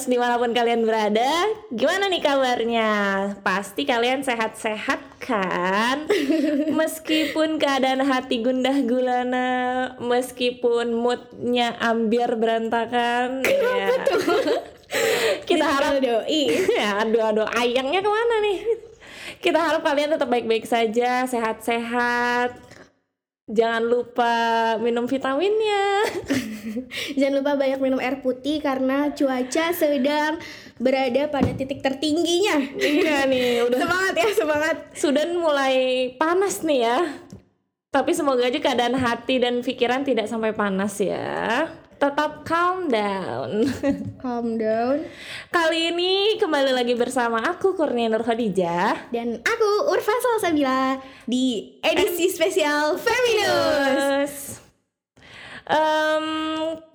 listeners di mana pun kalian berada Gimana nih kabarnya? Pasti kalian sehat-sehat kan? Meskipun keadaan hati gundah gulana Meskipun moodnya ambiar berantakan ya. Kita harap doi. ya, aduh aduh ayangnya ke mana nih? Kita harap kalian tetap baik-baik saja, sehat-sehat Jangan lupa minum vitaminnya Jangan lupa banyak minum air putih karena cuaca sedang berada pada titik tertingginya. Iya nih, udah Semangat ya, semangat. Sudan mulai panas nih ya. Tapi semoga aja keadaan hati dan pikiran tidak sampai panas ya. Tetap calm down. Calm down. Kali ini kembali lagi bersama aku Kurnia Nur Khadijah. Dan aku Urfa Salsabila di edisi spesial Feminus. Em,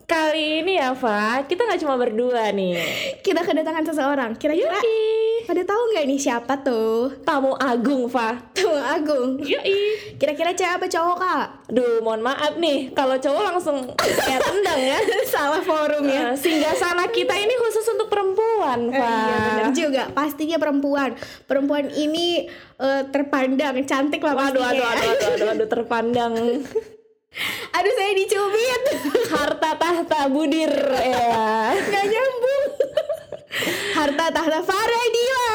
kali ini ya, Fa, kita nggak cuma berdua nih. Kita kedatangan seseorang. Kira-kira Yoi. pada tahu nggak nih siapa tuh? Tamu agung, Fa. Tuh Agung. Yoi. Kira-kira cewek apa cowok kak? Duh, mohon maaf nih, kalau cowok langsung kayak tendang ya. Salah forum ya. Eh, singgah sana kita ini khusus untuk perempuan, Eh, Pak. iya benar juga, pastinya perempuan. Perempuan ini eh, terpandang cantik lah Waduh, pastinya. aduh, aduh, aduh, aduh, aduh, terpandang Aduh saya dicubit. harta tahta budir ya. Gak nyambung. Harta tahta Faradila.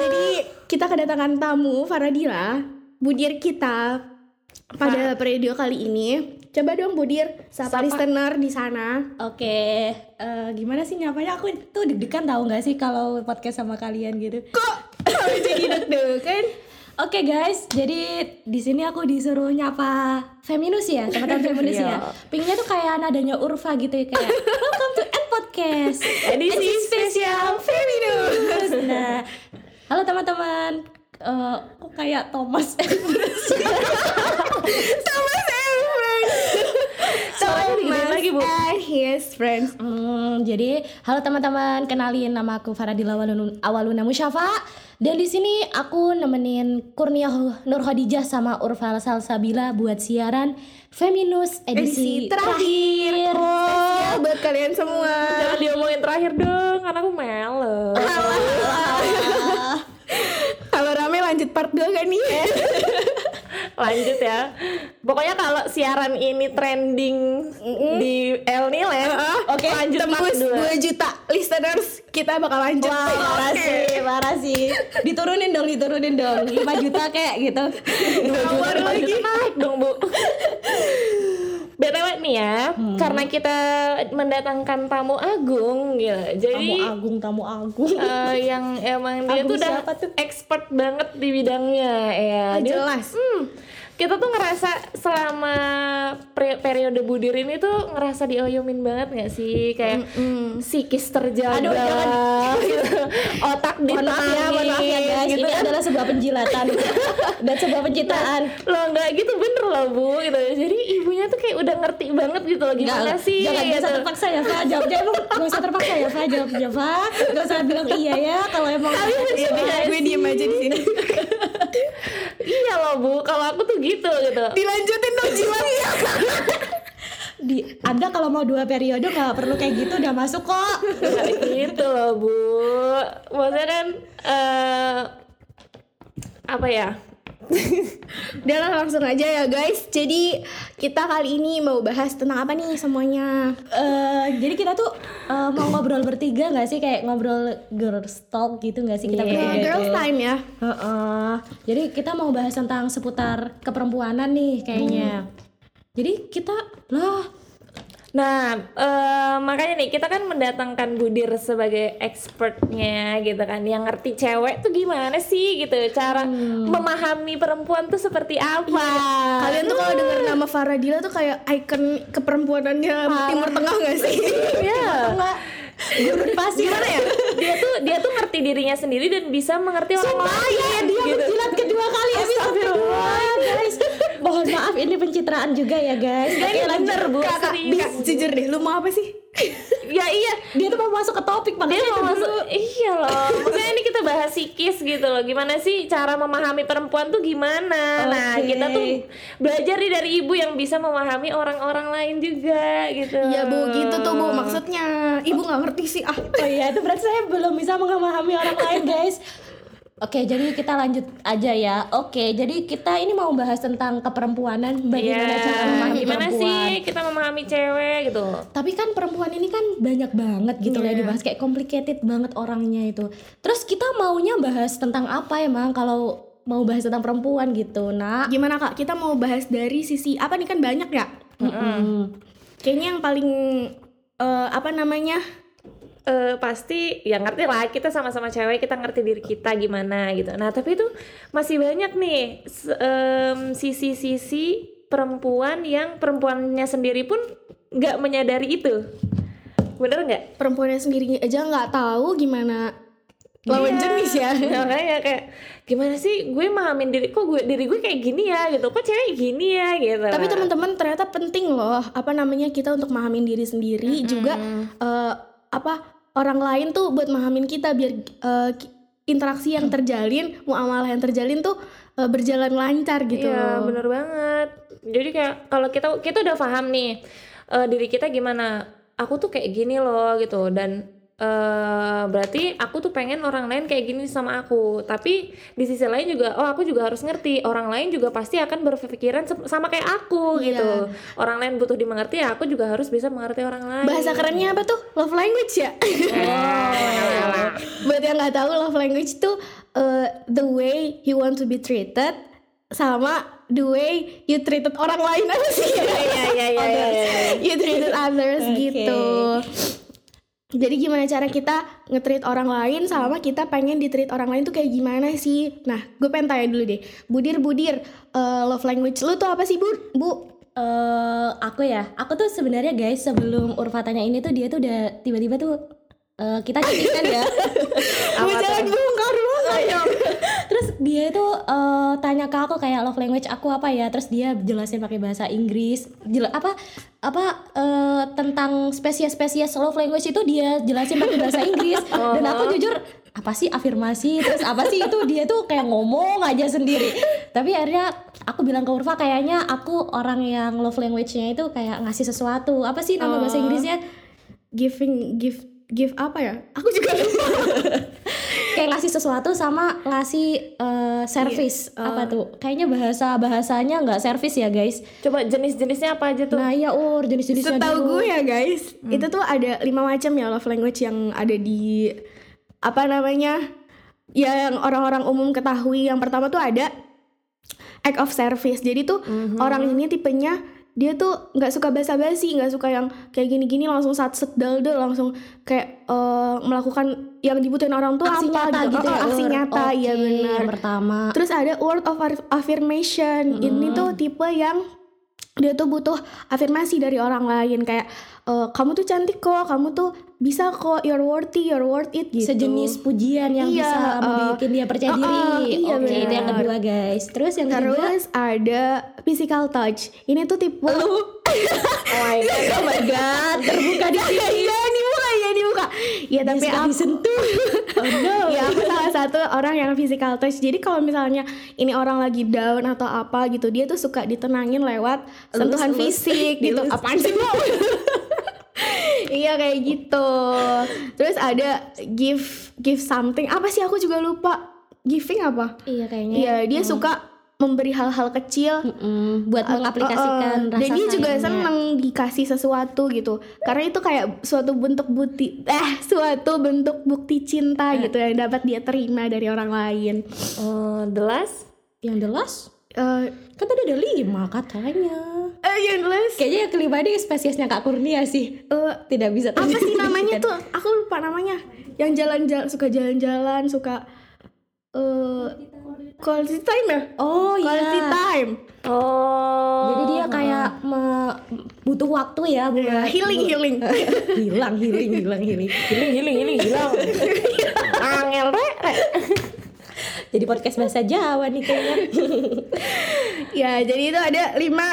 Jadi kita kedatangan tamu Faradila, budir kita pada periode kali ini. Coba dong budir, sapa, Sapa. listener di sana. Oke, eh, gimana sih nyapanya? Aku tuh deg-degan tahu nggak sih kalau podcast sama kalian gitu. Kok jadi deg-degan? Oke guys, jadi di sini aku disuruh nyapa Feminus ya, teman-teman Feminus ya. Iya. Pinginnya tuh kayak nadanya Urfa gitu ya kayak Welcome to N Podcast Edisi spesial Feminus. Nah, halo teman-teman. Eh, kok kayak Thomas Everest? Sama friends. Suaranya digedein lagi, Bu. and his friends. Hmm, jadi halo teman-teman, kenalin nama aku Faradila Awalun- Awaluna Musyafa dan di sini aku nemenin Kurnia Nur Khadijah sama Urfal Salsabila buat siaran Feminus Edisi edisi, terakhir. Spesial buat kalian semua. Jangan diomongin terakhir dong, karena aku melo. Kalau rame lanjut part 2 kan nih? Lanjut ya. Pokoknya kalau siaran ini trending di El Nilen, oke lanjut part Tembus dua. 2 juta listeners kita bakal lanjut. Wah, parah Oke. sih, parah sih. Diturunin dong, diturunin dong. 5 juta kayak gitu. Tawar lagi. naik dong bu BTW nih ya, karena kita mendatangkan tamu agung gitu. Jadi Tamu agung, tamu agung. eh, yang emang dia Agung tuh udah tuh? expert banget di bidangnya ya. Ah, Dia- jelas. Hmm, kita tuh ngerasa selama periode budir ini tuh ngerasa dioyomin banget nggak sih kayak psikis terjaga, Aduh, jangan. gitu. otak maaf ya, maaf ya guys. gitu Ini kan. adalah sebuah penjilatan dan sebuah pencitraan. Loh nggak gitu bener loh bu gitu jadi ibunya tuh kayak udah ngerti banget gitu loh gimana Nggak, sih Jangan gak usah gitu. terpaksa ya Fa Jawabnya gak usah terpaksa ya Fa Jawabnya Fa Gak usah bilang iya ya Kalau emang Iya, Iya, gue diem aja di sini. iya loh bu kalau aku tuh gitu gitu Dilanjutin dong jiwanya. di Anda kalau mau dua periode gak perlu kayak gitu Udah masuk kok. Nggak gitu loh bu. Maksudnya kan eh apa ya Lah, langsung aja ya guys. Jadi kita kali ini mau bahas tentang apa nih semuanya? Eh, Jadi kita tuh eh, mau ngobrol bertiga gak sih Kayak ngobrol girls talk gitu gak sih kita Iya. bertiga Nah, girls tuh? time ya. Heeh. Jadi kita mau bahas tentang seputar keperempuanan nih kayaknya Jadi kita lah Nah, eh, makanya nih kita kan mendatangkan Budir sebagai expertnya gitu kan, yang ngerti cewek tuh gimana sih gitu, cara memahami perempuan tuh seperti apa. Kalian tuh kalau denger nama Faradila tuh kayak icon keperempuanannya Timur Tengah gak sih? Iya. pasti Gimana ya? Dia tuh dia tuh ngerti dirinya sendiri dan bisa mengerti orang lain. Iya, dia gitu. menjilat kedua kali Astagfirullah. guys. Mohon maaf ini pencitraan juga ya guys. Nah, ini Oke, lanjut. bener bu, bis, jujur deh, lu mau apa sih? Ya iya, Dia tuh mau masuk ke topik dia mau masuk dulu. iya loh makanya ini kita bahas psikis gitu loh. Gimana sih cara memahami perempuan tuh gimana? Nah, Oke. kita tuh belajar nih dari ibu yang bisa memahami orang-orang lain juga gitu. Ya bu gitu tuh bu maksudnya ibu nggak ngerti sih ah. Oh iya, itu berarti saya belum bisa memahami orang lain, guys. Oke, jadi kita lanjut aja ya. Oke, jadi kita ini mau bahas tentang keperempuanan, bagaimana Iya, cara memahami gimana perempuan. sih kita memahami cewek gitu. Tapi kan perempuan ini kan banyak banget gitu Iya. ya dibahas kayak complicated banget orangnya itu. Terus kita maunya bahas tentang apa emang kalau mau bahas tentang perempuan gitu, Nak? Gimana kak? Kita mau bahas dari sisi apa nih kan banyak ya? Mm-mm. Kayaknya yang paling eh, apa namanya? Eh pasti ya ngerti lah kita sama-sama cewek kita ngerti diri kita gimana gitu. Nah tapi itu masih banyak nih sisi-sisi perempuan yang perempuannya sendiri pun nggak menyadari itu. Bener nggak? Perempuannya sendiri aja nggak tahu gimana lawan Iya. jenis ya. Nah, makanya kayak gimana sih? Gue mahamin diri kok gue diri gue kayak gini ya? Gitu. Kok cewek gini ya? Gitu. Tapi teman-teman ternyata penting loh apa namanya kita untuk mahamin diri sendiri juga eh, apa orang lain tuh buat mahamin kita biar ki- interaksi yang terjalin, muamalah yang terjalin tuh eh, berjalan lancar gitu Iya bener banget. Jadi kayak kalau kita kita udah paham nih eh, diri kita gimana. Aku tuh kayak gini loh gitu dan eh berarti aku tuh pengen orang lain kayak gini sama aku. Tapi di sisi lain juga oh aku juga harus ngerti orang lain juga pasti akan berpikiran sama kayak aku Iya. gitu. Orang lain butuh dimengerti ya aku juga harus bisa mengerti orang lain. Bahasa kerennya apa tuh? Love language ya? Buat yang nggak tahu love language tuh eh, the way you want to be treated sama the way you treated orang lain apa sih? Iya iya iya iya. iya. you treated others Oke. gitu. Jadi gimana cara kita nge-treat orang lain sama kita pengen di-treat orang lain tuh kayak gimana sih? Nah, gue pengen tanya dulu deh. Budir, Budir, eh, love language lu tuh apa sih, Bu? Bu? eh aku ya, aku tuh sebenarnya guys sebelum Urfa tanya ini tuh dia tuh udah tiba-tiba tuh eh, kita chattingan ya. Gue jangan bongkar banget. Dia itu eh, tanya ke aku kayak love language aku apa ya? Terus dia jelasin pakai bahasa Inggris. Jel apa apa eh, tentang spesies-spesies love language itu dia jelasin pakai bahasa Inggris. Dan aku jujur apa sih afirmasi terus apa sih itu dia tuh kayak ngomong aja sendiri tapi akhirnya aku bilang ke Urfa kayaknya aku orang yang love language-nya itu kayak ngasih sesuatu apa sih nama bahasa Inggrisnya Giving, give, give apa ya? Aku juga lupa. kayak ngasih sesuatu sama ngasih eh, service. Iya, apa tuh? Kayaknya bahasa bahasanya nggak service ya guys. Coba jenis-jenisnya apa aja tuh? nah iya ur jenis-jenisnya Setahu gue ya guys, itu tuh ada lima macam ya love language yang ada di apa namanya yang orang-orang umum ketahui. Yang pertama tuh ada act of service. Jadi tuh orang ini tipenya dia tuh nggak suka basa-basi, nggak suka yang kayak gini-gini langsung sat set dal dal, langsung kayak eh, melakukan yang dibutuhin orang tuh aksi apa nyata gitu Oh, ya aksi nyata ya Oke, benar. pertama Terus ada word of affir- affirmation. Ini tuh tipe yang dia tuh butuh afirmasi dari orang lain kayak eh, kamu tuh cantik kok, kamu tuh bisa kok, you're worthy, you're worth it gitu. sejenis pujian yang Iya, bisa eh, membuat dia percaya uh, uh, diri iya, oke itu yang kedua guys. Terus yang ketiga? Terus ada physical touch. Ini tuh tipe Oh my god. oh my god. Terbuka di sini Iya dibuka, iya dibuka. Ya tapi aku disentuh oh no ya aku salah satu orang yang physical touch. Jadi kalau misalnya ini orang lagi down atau apa gitu, dia tuh suka ditenangin lewat sentuhan Elus-elus. fisik gitu. Elus. Apaan sih lo? iya kayak gitu. Terus ada give give something. Apa sih aku juga lupa. Giving apa? iya kayaknya Iya, dia suka memberi hal-hal kecil Mm-mm, buat mengaplikasikan Uh, uh, rasa dan dia juga seneng dikasih sesuatu gitu. Karena itu kayak suatu bentuk bukti eh suatu bentuk bukti cinta gitu yang dapat dia terima dari orang lain. Oh, the last? yang the last? Eh. Kan tadi ada lima katanya. Eh, yang jelas kayaknya yang kelima ini spesiesnya kak Kurnia sih. Eh, tidak bisa apa sih namanya tuh aku lupa namanya. Yang jalan-jalan suka jalan-jalan suka eh quality time ya oh quality iya time Oh. jadi dia kayak me- butuh waktu ya buat Ya, healing healing hilang healing hilang healing Giling, giling, giling, hilang. Angel rek. jadi podcast bahasa Jawa nih kayaknya ya jadi itu ada lima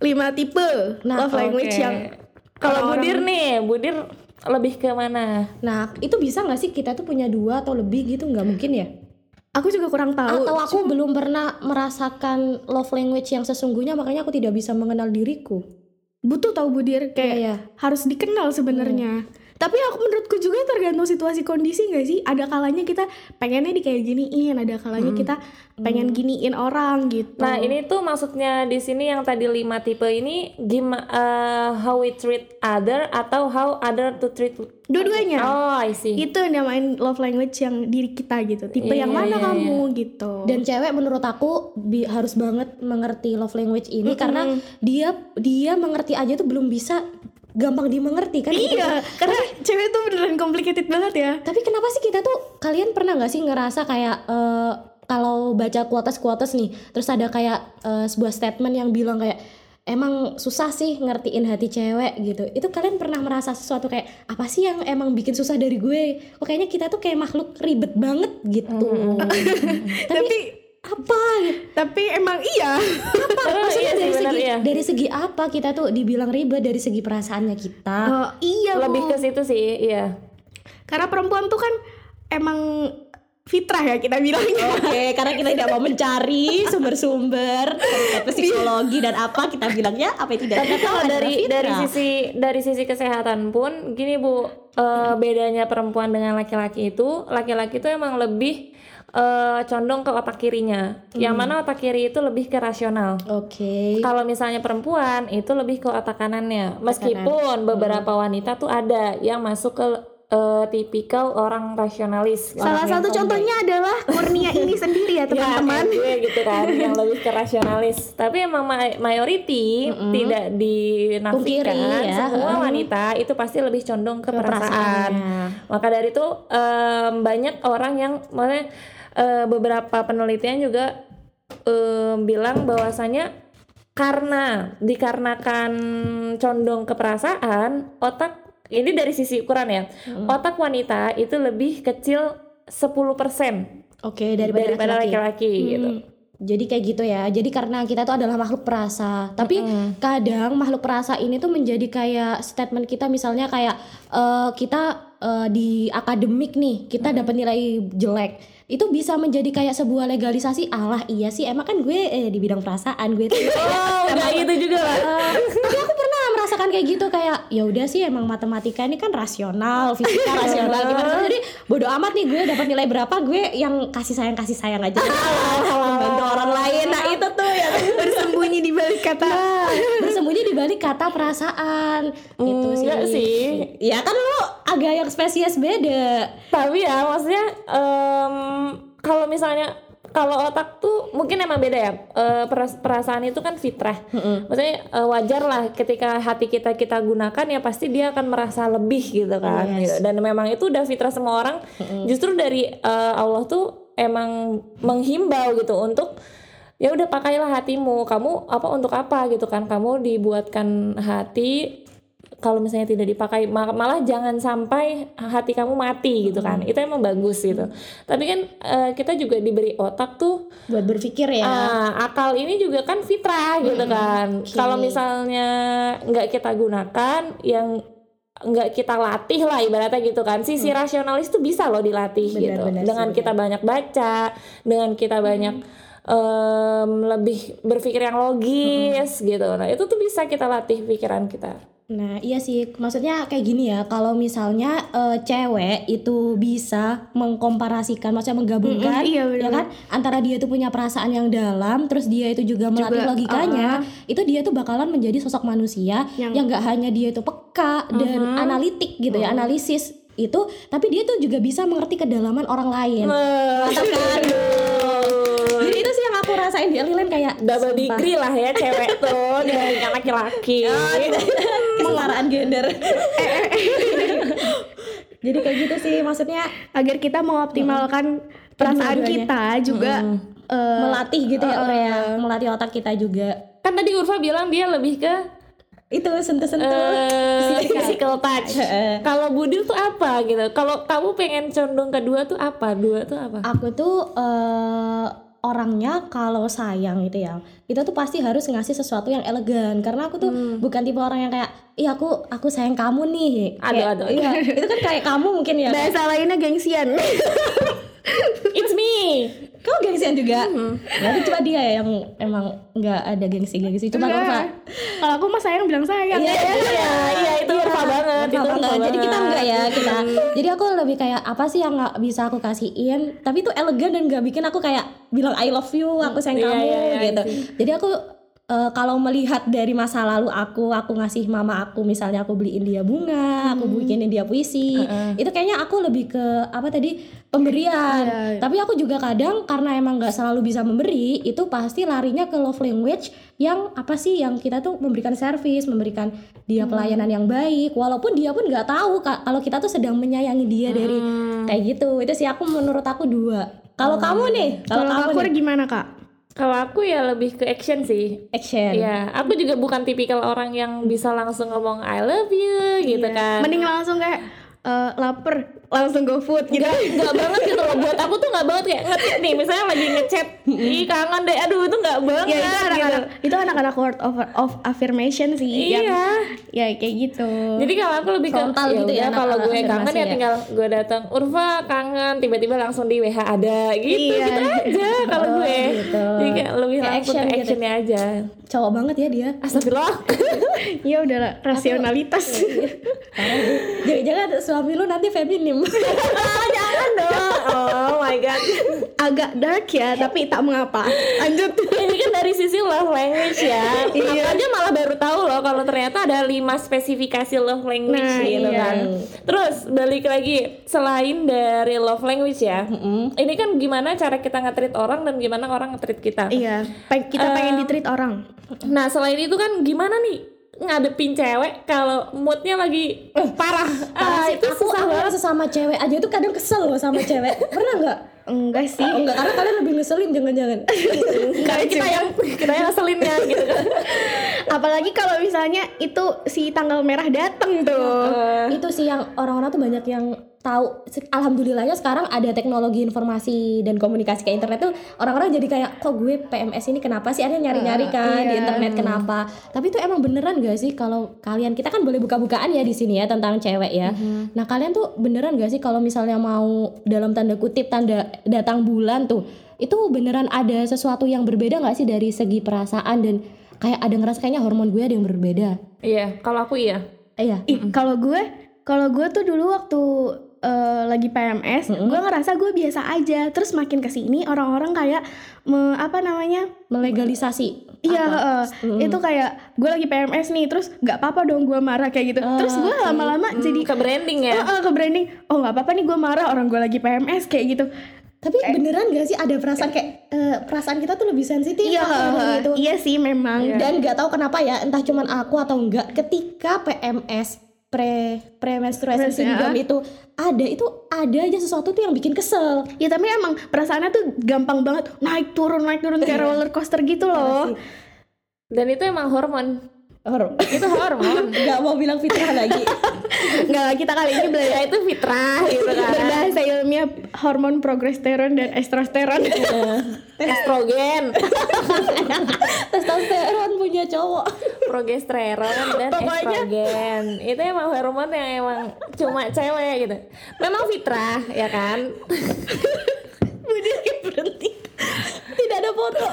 lima tipe Nah, love language yang Kalau Budir nih, Budir lebih ke mana? Nah, itu bisa nggak sih kita tuh punya dua atau lebih gitu? Nggak mungkin ya? Aku juga kurang tahu. Atau aku belum pernah merasakan love language yang sesungguhnya, makanya aku tidak bisa mengenal diriku. Butuh tahu Budir kayak Iya. harus dikenal sebenarnya. Tapi aku menurutku juga tergantung situasi kondisi nggak sih? Ada kalanya kita pengennya di kayak giniin, ada kalanya kita pengen giniin orang gitu. Nah, ini tuh maksudnya di sini yang tadi lima tipe ini gimana how we treat other atau how other to treat dua-duanya. Oh, I see. Itu yang namain love language yang diri kita gitu. Tipe Iya, yang mana iya, kamu gitu. Dan cewek menurut aku bi- harus banget mengerti love language ini karena dia dia mengerti aja tuh belum bisa gampang dimengerti kan? iya, karena cewek tuh beneran complicated banget ya. Tapi kenapa sih kita tuh kalian pernah nggak sih ngerasa kayak eh, kalau baca kuotas-kuotas nih, terus ada kayak eh, sebuah statement yang bilang kayak emang susah sih ngertiin hati cewek gitu. Itu kalian pernah merasa sesuatu kayak apa sih yang emang bikin susah dari gue? Kok kayaknya kita tuh kayak makhluk ribet banget gitu. Tapi, Tapi apa? tapi emang iya. Terus Maksudnya iya dari bener, segi iya. dari segi apa kita tuh dibilang ribet dari segi perasaannya kita? Oh, iya, lebih ke situ sih, iya. Karena perempuan tuh kan emang fitrah ya kita bilangnya. Oke, karena kita tidak mau mencari sumber-sumber psikologi dan apa kita bilangnya apa itu tidak Tapi kalau dari fitrah. dari sisi dari sisi kesehatan pun gini Bu, eh, bedanya perempuan dengan laki-laki itu, laki-laki itu emang lebih eh, condong ke otak kirinya. Yang mana otak kiri itu lebih ke rasional. Oke. Kalau misalnya perempuan itu lebih ke otak kanannya. Meskipun beberapa wanita tuh ada yang masuk ke eh, tipikal orang rasionalis. Salah Orang satu contohnya adalah Kurnia ini sendiri ya teman-teman. Ya, kayak gue gitu kan, yang lebih ke rasionalis. Tapi emang ma- mayority tidak dinafikan ya. semua wanita itu pasti lebih condong ke, perasaan. perasaannya. Maka dari itu em, banyak orang yang maksudnya eh, beberapa penelitian juga em, bilang bahwasanya karena dikarenakan condong ke perasaan, otak ini dari sisi ukuran ya. Otak wanita itu lebih kecil 10% Oke, daripada, daripada laki-laki. laki-laki gitu. Jadi kayak gitu ya. Jadi karena kita tuh adalah makhluk perasa. Tapi kadang makhluk perasa ini tuh menjadi kayak statement kita misalnya kayak eh, kita eh, di akademik nih, kita dapat nilai jelek. Itu bisa menjadi kayak sebuah legalisasi. Alah, iya sih emang kan gue eh, di bidang perasaan gue tuh Oh, enggak gitu juga lah. Eh, tapi aku pernah merasakan kayak gitu kayak ya udah sih emang matematika ini kan rasional fisika rasional gimana jadi bodoh amat nih gue dapat nilai berapa gue yang kasih sayang kasih sayang aja. Membantu orang lain. Nah itu tuh yang Bersembunyi di balik kata. bersembunyi di balik kata perasaan. Itu sih. enggak sih. ya kan lu agak yang spesies beda. Tapi ya maksudnya em, kalau misalnya kalau otak tuh mungkin emang beda ya. Eh, peras- perasaan itu kan fitrah. Maksudnya eh, wajar lah ketika hati kita kita gunakan ya pasti dia akan merasa lebih gitu kan. Yes. gitu. Dan memang itu udah fitrah semua orang. Justru dari eh, Allah tuh emang menghimbau gitu untuk ya udah pakailah hatimu. Kamu apa untuk apa gitu kan? Kamu dibuatkan hati kalau misalnya tidak dipakai ma- malah jangan sampai hati kamu mati gitu kan. Itu emang bagus gitu. Tapi kan eh, kita juga diberi otak tuh buat berpikir ya. ah, akal ini juga kan fitrah gitu kan. kalau misalnya nggak kita gunakan yang nggak kita latih lah ibaratnya gitu kan. Sisi rasionalis tuh bisa loh dilatih Benar, gitu. benar sih, dengan kita banyak baca dengan kita banyak em, lebih berpikir yang logis gitu. Nah itu tuh bisa kita latih pikiran kita Nah, iya sih, maksudnya kayak gini ya. Kalau misalnya eh, cewek itu bisa mengkomparasikan, maksudnya menggabungkan, Mm-mm, iya, ya bener. kan, antara dia itu punya perasaan yang dalam, terus dia itu juga melatih Juga, logikanya, itu dia tuh bakalan menjadi sosok manusia Yang- yang nggak hanya dia itu peka dan analitik gitu ya, analisis itu, tapi dia tuh juga bisa mengerti kedalaman orang lain. Mantap kan? Jadi itu sih yang aku rasain di Lilian kayak double sumpah. degree lah ya cewek tuh dibandingkan laki-laki. kesetaraan gender. Jadi kayak gitu sih maksudnya Agar kita mengoptimalkan perasaan Kedua-duanya. kita juga eh, melatih gitu ya ya, melatih otak kita juga. kan tadi Urfa bilang dia lebih ke Itu sentuh-sentuh. eh, physical touch. Kalau Budil tuh apa gitu? Kalau kamu pengen condong kedua tuh apa? Dua tuh apa? Aku tuh eh orangnya kalau sayang gitu ya kita tuh pasti harus ngasih sesuatu yang elegan karena aku tuh bukan tipe orang yang kayak iya aku aku sayang kamu nih Aduh, aduh. iya itu kan kayak kamu mungkin ya Bahasa lainnya gengsian. It's me. Gengsian juga berarti cuma dia ya yang emang nggak ada gengsi gengsi coba kamu Fa. Kalau aku mah sayang bilang sayang. Iya, Iya, iya itu Urfa banget, itu Urfa banget. Jadi kita enggak ya kita. Jadi aku lebih kayak apa sih yang nggak bisa aku kasihin, tapi itu elegan dan nggak bikin aku kayak bilang I love you, aku sayang Iya, kamu iya, iya, gitu. Jadi aku eh, kalau melihat dari masa lalu aku, aku ngasih mama aku misalnya aku beliin dia bunga, aku bikinin dia puisi, itu kayaknya aku lebih ke apa tadi pemberian. Iya, iya. Tapi aku juga kadang karena emang nggak selalu bisa memberi, itu pasti larinya ke love language yang apa sih yang kita tuh memberikan servis, memberikan dia pelayanan yang baik, walaupun dia pun nggak tahu kalau kita tuh sedang menyayangi dia dari kayak gitu. Itu sih aku menurut aku dua. Kalau kamu nih, kalau Kalau kamu aku nih, gimana kak? Kalau aku ya lebih ke action sih. action. Iya, aku juga bukan tipikal orang yang bisa langsung ngomong I love you gitu kan. Mending langsung kayak eh, lapar, langsung go food gitu. Enggak, enggak banget gitu loh buat aku tuh enggak banget kayak ngetik nih misalnya lagi ngechat ih kangen deh aduh itu enggak banget Ya itu gitu. anak-anak itu anak-anak word of, of affirmation sih yang Iya. ya kayak gitu. Jadi kalau aku lebih ke Frontal ya gitu ya, udah, kalau gue kangen ya ya. tinggal gue datang Urfa kangen tiba-tiba langsung di WH ada gitu Iya. gitu aja kalau Oh, gue. gitu. Jadi kayak lebih Kayak langsung action ke gitu. actionnya aja. Cowok banget ya dia. Astagfirullah. ya udahlah rasionalitas. Jangan-jangan suami lu nanti feminim. Jangan dong. Oh my god. Agak dark ya, tapi tak mengapa. Lanjut. Ini kan dari sisi love language ya. Aku Iya. aja malah baru tahu loh kalau ternyata ada lima spesifikasi love language Nah, gitu iya. kan. Terus balik lagi selain dari love language ya. Ini kan gimana cara kita nge-treat orang dan gimana orang nge-treat kita. Iya, pe- kita pengen ditreat orang. Nah, selain itu kan gimana nih ngadepin cewek kalau moodnya lagi eh, parah. Parah Ah, sih. itu aku, susah aku banget. sesama cewek aja tuh kadang kesel loh sama cewek. Pernah nggak? Enggak sih. Oh, enggak, karena kalian lebih ngeselin jangan-jangan. Karena kita yang kita yang ngeselinnya gitu kan. Apalagi kalau misalnya itu si tanggal merah dateng tuh. itu sih yang orang-orang tuh banyak yang tahu alhamdulillahnya sekarang ada teknologi informasi dan komunikasi ke internet tuh orang-orang jadi kayak kok gue PMS ini kenapa sih? Ada nyari-nyari kan di iya. internet kenapa? Tapi itu emang beneran gak sih kalau kalian kita kan boleh buka-bukaan ya di sini ya tentang cewek ya. Nah kalian tuh beneran gak sih kalau misalnya mau dalam tanda kutip tanda datang bulan tuh itu beneran ada sesuatu yang berbeda gak sih dari segi perasaan dan kayak ada ngerasa kayaknya hormon gue ada yang berbeda? Iya, kalau aku iya. Iya. Kalau gue, kalau gue tuh dulu waktu eh, lagi PMS, gue ngerasa gue biasa aja. Terus makin ke sini orang-orang kayak me- apa namanya? melegalisasi Iya, apa? heeh. itu kayak gue lagi PMS nih, terus nggak apa-apa dong gue marah kayak gitu. terus gue lama-lama jadi Ke branding ya. oh, oh, ke branding, oh nggak apa-apa nih gue marah orang gue lagi PMS kayak gitu. Tapi beneran gak sih ada perasaan kayak eh, perasaan kita tuh lebih sensitif Iya, gitu. iya sih memang. Dan nggak tahu kenapa ya, entah cuman aku atau enggak ketika PMS pre premenstruation Pres- ya. syndrome itu ada itu ada aja sesuatu tuh yang bikin kesel. Ya tapi emang perasaannya tuh gampang banget naik turun naik turun kayak roller coaster gitu loh. Dan itu emang hormon. Hormon. Itu hormon. Nggak mau bilang fitrah lagi. Enggak kita kali ini belajar itu fitrah gitu kan. berbahasa ilmiah hormon progesteron dan estrosteron. Estrogen, Testosteron punya cowok. progesteron dan Pokoknya- estrogen. Itu emang hormon yang emang cuma cewek gitu. Memang fitrah ya kan. Udah berhenti. Tidak ada foto.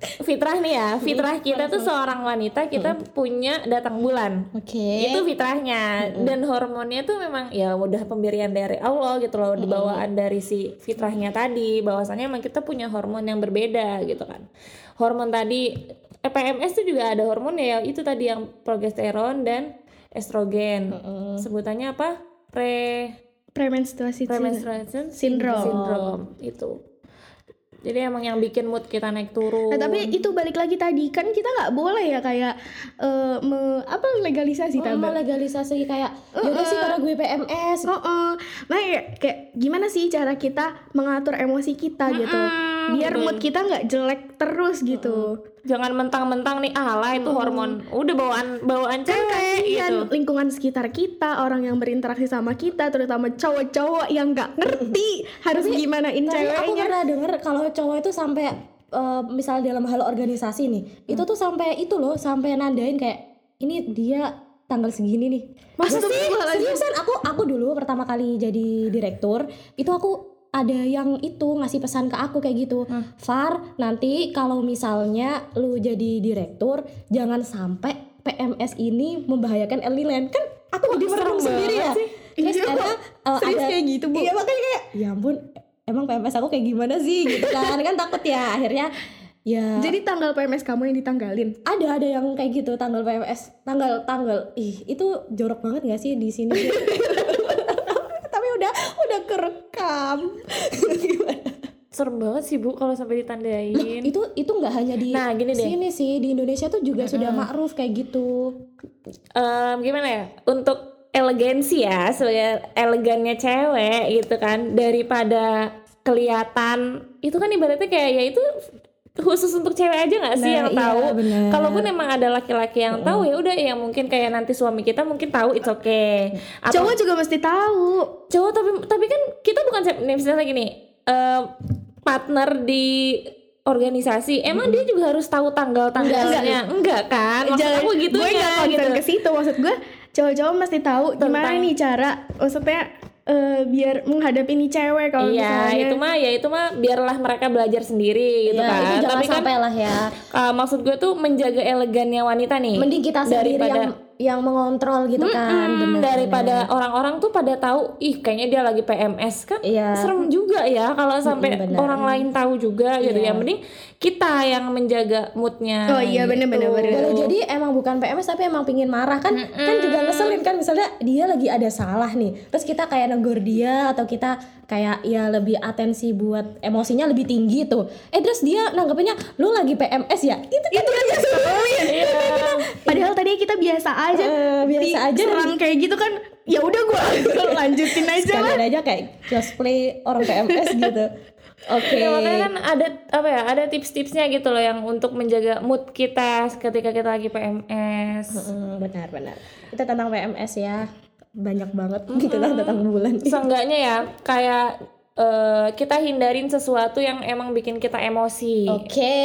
Fitrah nih ya, fitrah kita tuh seorang wanita kita punya datang bulan. Oke. itu fitrahnya. Dan hormonnya tuh memang ya udah pemberian dari Allah gitu loh dibawaan dari si fitrahnya tadi. Bahwasannya emang kita punya hormon yang berbeda gitu kan. Hormon tadi eh, PMS tuh juga ada hormon ya. Itu tadi yang progesteron dan estrogen. Sebutannya apa? Pre Premenstruasi. premenstruation Syndrome. syndrome. Itu jadi emang yang bikin mood kita naik turun Nah, tapi itu balik lagi tadi kan kita nggak boleh ya kayak eh, me- apa legalisasi Oh, tambah. legalisasi kayak yaudah sih karena gue PMS Oh, oh. Nah, ya, kayak gimana sih cara kita mengatur emosi kita gitu? Biar mood kita nggak jelek terus gitu. Jangan mentang-mentang nih ala itu hormon. Udah bawaan bawaan kan cewek kasihan gitu. lingkungan sekitar kita orang yang berinteraksi sama kita terutama cowok-cowok yang nggak ngerti harus gimanain Kayaknya aku ceweknya. pernah denger kalau cowok itu sampai eh, misal dalam hal organisasi nih, itu tuh sampai itu loh, sampai nandain kayak ini dia tanggal segini nih. Masa sih? Seriusan aku aku dulu pertama kali jadi direktur, itu aku ada yang itu ngasih pesan ke aku kayak gitu. Far, nanti kalau misalnya lu jadi direktur, jangan sampai PMS ini membahayakan Eliland. Kan aku jadi merenung serem sendiri ya. sih. Terus Iya, eh, serius ada- kayak gitu, Bu? Iya makanya kayak ya ampun emang PMS aku kayak gimana sih gitu kan kan takut ya akhirnya ya jadi tanggal PMS kamu yang ditanggalin ada ada yang kayak gitu tanggal PMS tanggal tanggal ih itu jorok banget gak sih di sini udah kerekam. Gimana? serem banget sih bu kalau sampai ditandain. Itu itu nggak hanya di Nah, gini deh. sini sih di Indonesia tuh juga sudah makruf kayak gitu. Em, gimana ya? Untuk elegansi ya sebagai elegannya cewek gitu kan daripada kelihatan itu kan ibaratnya kayak ya itu khusus untuk cewek aja nggak sih Nah, yang iya, tahu? bener. kalaupun emang ada laki-laki yang tahu ya udah ya mungkin kayak nanti suami kita mungkin tahu it's okay. Atau cowok juga mesti tahu. Cowok tapi tapi kan kita bukan nih misalnya gini eh, partner di organisasi emang dia juga harus tahu tanggal tanggalnya enggak, kan? Maksud Jangan- aku gitu gue nggak gitu concern ke situ. Maksud gue cowok-cowok mesti tahu gimana Tentang- nih cara maksudnya eh, biar menghadapi nih cewek kalau Iya, misalnya itu mah ya itu mah biarlah mereka belajar sendiri gitu ya kan. itu jangan Tapi kan sampai lah ya uh, maksud gue tuh menjaga elegannya wanita nih. mending kita sendiri daripada yang yang mengontrol gitu kan Hmm, bener daripada orang-orang tuh pada tahu ih kayaknya dia lagi PMS kan Iya. serem juga ya kalau sampai bener. orang lain tahu juga gitu Iya. ya mending kita yang menjaga moodnya oh iya gitu. bener-bener Boleh jadi emang bukan PMS tapi emang pingin marah kan kan juga ngeselin kan misalnya dia lagi ada salah nih terus kita kayak negur dia atau kita kayak ya lebih atensi buat emosinya lebih tinggi tuh eh terus dia nanggepinnya lu lagi PMS ya? Itu kan itu kan Iya. padahal tadi kita biasa aja Eh, biasa aja. serang kayak gitu kan ya udah gue lanjutin aja lah. Aja kayak cosplay orang PMS gitu. Oke. Ya, makanya kan ada apa ya ada tips-tipsnya gitu loh yang untuk menjaga mood kita ketika kita lagi PMS. Benar benar. Itu tentang PMS ya banyak banget gitu lah tentang bulan Seenggaknya ya kayak eh, kita hindarin sesuatu yang emang bikin kita emosi. oke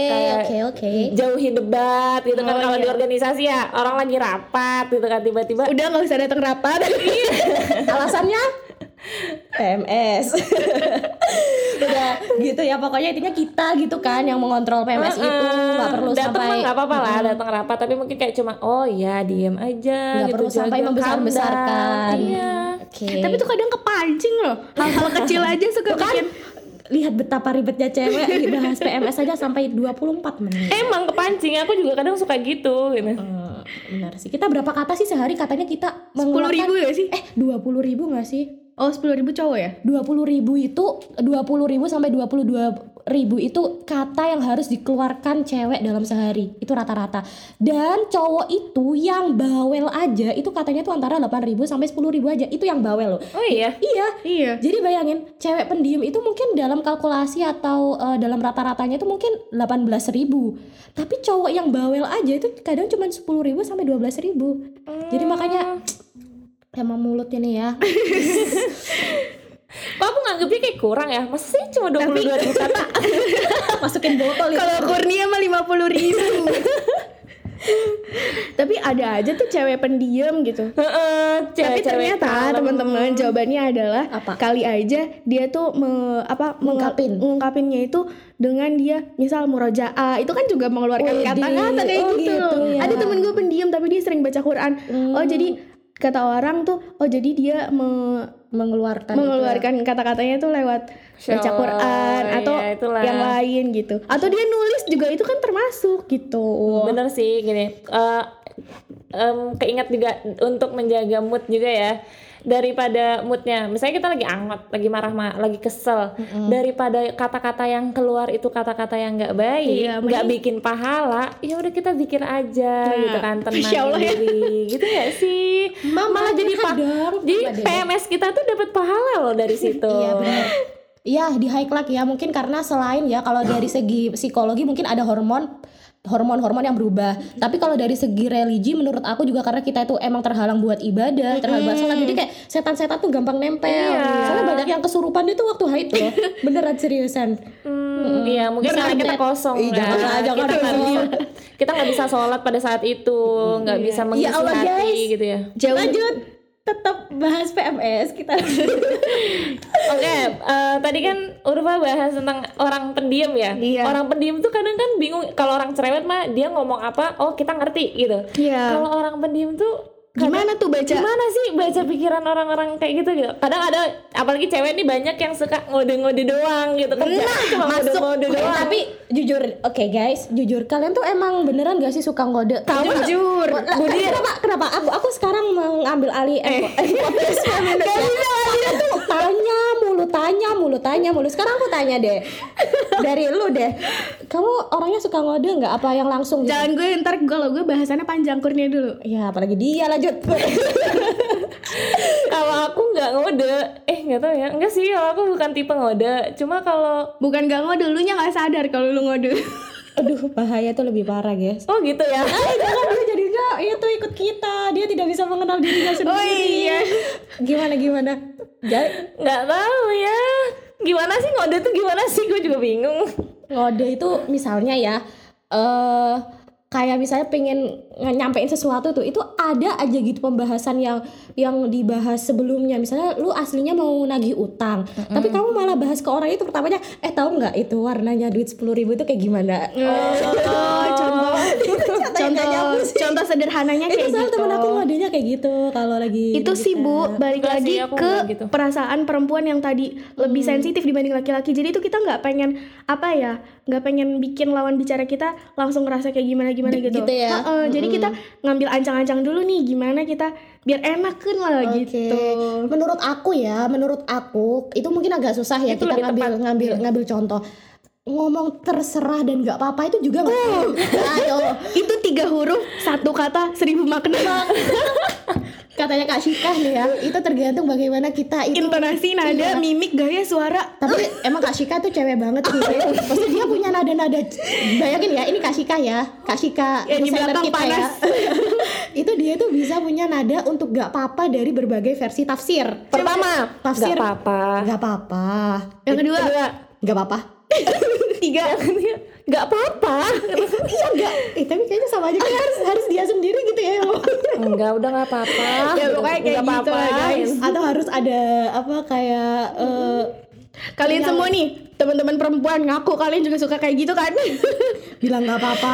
oke oke. Jauhi debat gitu kan. Oh, kalau di iya. organisasi ya orang lagi rapat gitu kan tiba-tiba udah nggak usah datang rapat. Alasannya PMS udah gitu ya pokoknya intinya kita gitu kan yang mengontrol PMS itu nggak perlu datang sampai nggak apa-apa lah datang rapat tapi mungkin kayak cuma oh ya diem aja Nggak gitu perlu sampai calm down. iya. Oke. Tapi tuh kadang kepancing loh. Hal-hal kecil aja suka Tuh kan? bikin lihat betapa ribetnya cewek dibahas PMS aja sampai 24 menit. Emang kepancing aku juga kadang suka gitu gitu. Eh, benar sih. Kita berapa kata sih sehari? Katanya kita sepuluh ribu mengeluarkan ya sih? Eh 20 ribu nggak sih oh sepuluh ribu cowok ya? 20 ribu itu 20 ribu sampai 22 ribu itu kata yang harus dikeluarkan cewek dalam sehari. Itu rata-rata. Dan cowok itu yang bawel aja itu katanya tuh antara 8 ribu sampai 10 ribu aja. Itu yang bawel loh. Oh iya? Iya. Iya. Jadi bayangin cewek pendiam itu mungkin dalam kalkulasi atau eh, dalam rata-ratanya itu mungkin 18 ribu. Tapi cowok yang bawel aja itu kadang cuma 10 ribu sampai 12 ribu. Jadi makanya emang mulutnya nih ya aku nganggepnya kayak kurang ya? Masa sih cuma 22 ribu kata? masukin botol itu kalau Kurnia mah lima puluh ribu tapi ada aja tuh cewek pendiam gitu Heeh, tapi cewek-cewek ternyata teman-teman jawabannya adalah Apa? kali aja dia tuh me- apa menge- Ngungkapin. ngungkapinnya itu dengan dia misal murojaah itu kan juga mengeluarkan kata-kata kayak oh gitu, gitu ya. ada temen gue pendiam tapi dia sering baca Quran oh jadi kata orang tuh oh jadi dia me- mengeluarkan itu. mengeluarkan kata-katanya tuh lewat baca Quran atau ya, itulah. yang lain gitu atau dia nulis juga itu kan termasuk gitu Bener sih gini. eh, em, keinget juga untuk menjaga mood juga ya. Daripada moodnya, misalnya kita lagi anget, lagi marah, ma- lagi kesel, daripada kata-kata yang keluar itu kata-kata yang nggak baik, Iya, nggak bikin pahala, ya udah kita zikir aja Nah, gitu kan, Allah ya. diri, gitu ya sih. Mama Malah jadi pa- jadi. PMS kita tuh dapat pahala loh dari situ. iya benar ya di high club ya mungkin karena selain ya kalau dari segi psikologi mungkin ada hormon hormon-hormon yang berubah. Tapi kalau dari segi religi menurut aku juga karena kita itu emang terhalang buat ibadah, terhalang buat sholat. Jadi kayak setan-setan tuh gampang nempel. Iya. Soalnya banyak yang kesurupan itu waktu haid loh. Beneran seriusan. Hmm, iya mungkin karena kita kosong kan. jangan lah, jangan kita bisa kita nggak bisa sholat pada saat itu nggak bisa mengisi Ya Allah, hati guys. gitu ya Jauh Lanjut tetap bahas PMS kita. Oke, eh, tadi kan Urfa bahas tentang orang pendiam ya. Iya. Orang pendiam tuh kadang kan bingung kalau orang cerewet mah dia ngomong apa, oh kita ngerti gitu. Iya. Kalau orang pendiam tuh Gimana tuh baca? gimana sih baca pikiran orang-orang kayak gitu gitu. Kadang ada apalagi cewek nih banyak yang suka ngode-ngode doang gitu. Kerjaan Nah, cuma masuk. ngode-ngode Eh, doang. tapi jujur, oke guys, jujur kalian tuh emang beneran gak sih suka ngode? Kamu- Jujur. Budi, kenapa? Kenapa? Aku aku sekarang mengambil alih eh, eh, podcast. Dia tuh tanya mulu, tanya mulu, tanya mulu. Sekarang aku tanya deh, dari lu deh, kamu orangnya suka ngode nggak? Apa yang langsung? gitu? Jangan gue ntar kalau gue bahasannya panjang kurnia dulu. Ya apalagi dia lanjut. kalau aku nggak ngode, eh nggak tahu ya. Enggak sih, kalau aku bukan tipe ngode. Cuma kalau Bukan gak ngode, lu nya gak sadar kalau lu ngode. Aduh bahaya tuh lebih parah guys. oh gitu ya. Eh jangan itu ikut kita dia tidak bisa mengenal dirinya sendiri. Oh, iya. Gimana gimana? Nggak tahu ya. Gimana sih ngode tuh gimana sih? Gue juga bingung. ngode itu misalnya ya eh kayak misalnya pengen nge- nyampein sesuatu tuh itu ada aja gitu pembahasan yang yang dibahas sebelumnya. Misalnya lu aslinya mau nagih utang tapi kamu malah bahas ke orang itu pertamanya eh tahu nggak itu warnanya duit sepuluh ribu itu kayak gimana? Oh, contoh. contoh. Sih. contoh sederhananya itu kayak soal gitu. temen aku ngodenya kayak gitu kalau lagi itu sih bu. balik Enggak lagi sih, aku ke gitu. perasaan perempuan yang tadi lebih sensitif dibanding laki-laki. Jadi itu kita nggak pengen apa ya nggak pengen bikin lawan bicara kita langsung ngerasa kayak gimana gimana gitu, gitu ya? Heeh, jadi kita ngambil ancang-ancang dulu nih gimana kita biar enakan lah Oke. gitu Menurut aku ya, menurut aku itu mungkin agak susah ya Itu kita ngambil tepat. ngambil ngambil contoh. Ngomong terserah dan nggak apa-apa itu juga nggak. Ayo, itu tiga huruf satu kata seribu makna katanya Kak Shika nih ya, itu tergantung bagaimana kita itu. intonasi nada Iya. mimik gaya suara Tapi emang Kak Shika tuh cewek banget sih. Pasti dia punya nada-nada. Bayangin ya, ini Kak Shika ya, Kak Shika Ya, di belakang kita ya. panas. itu dia tuh bisa punya nada untuk gak apa-apa dari berbagai versi tafsir. Pertama, Tafsir. nggak apa-apa. Gak apa-apa. yang kedua Kedua, Gak apa-apa. tiga nggak apa-apa. iya enggak eh tapi kayaknya sama aja kan harus harus dia sendiri gitu ya. Enggak, udah nggak apa-apa. Ya, pokoknya kayak Nggak gitu lah, apa-apa. guys. atau harus ada apa kayak eh, kalian Yang- semua nih teman-teman perempuan ngaku kalian juga suka kayak gitu kan bilang nggak apa-apa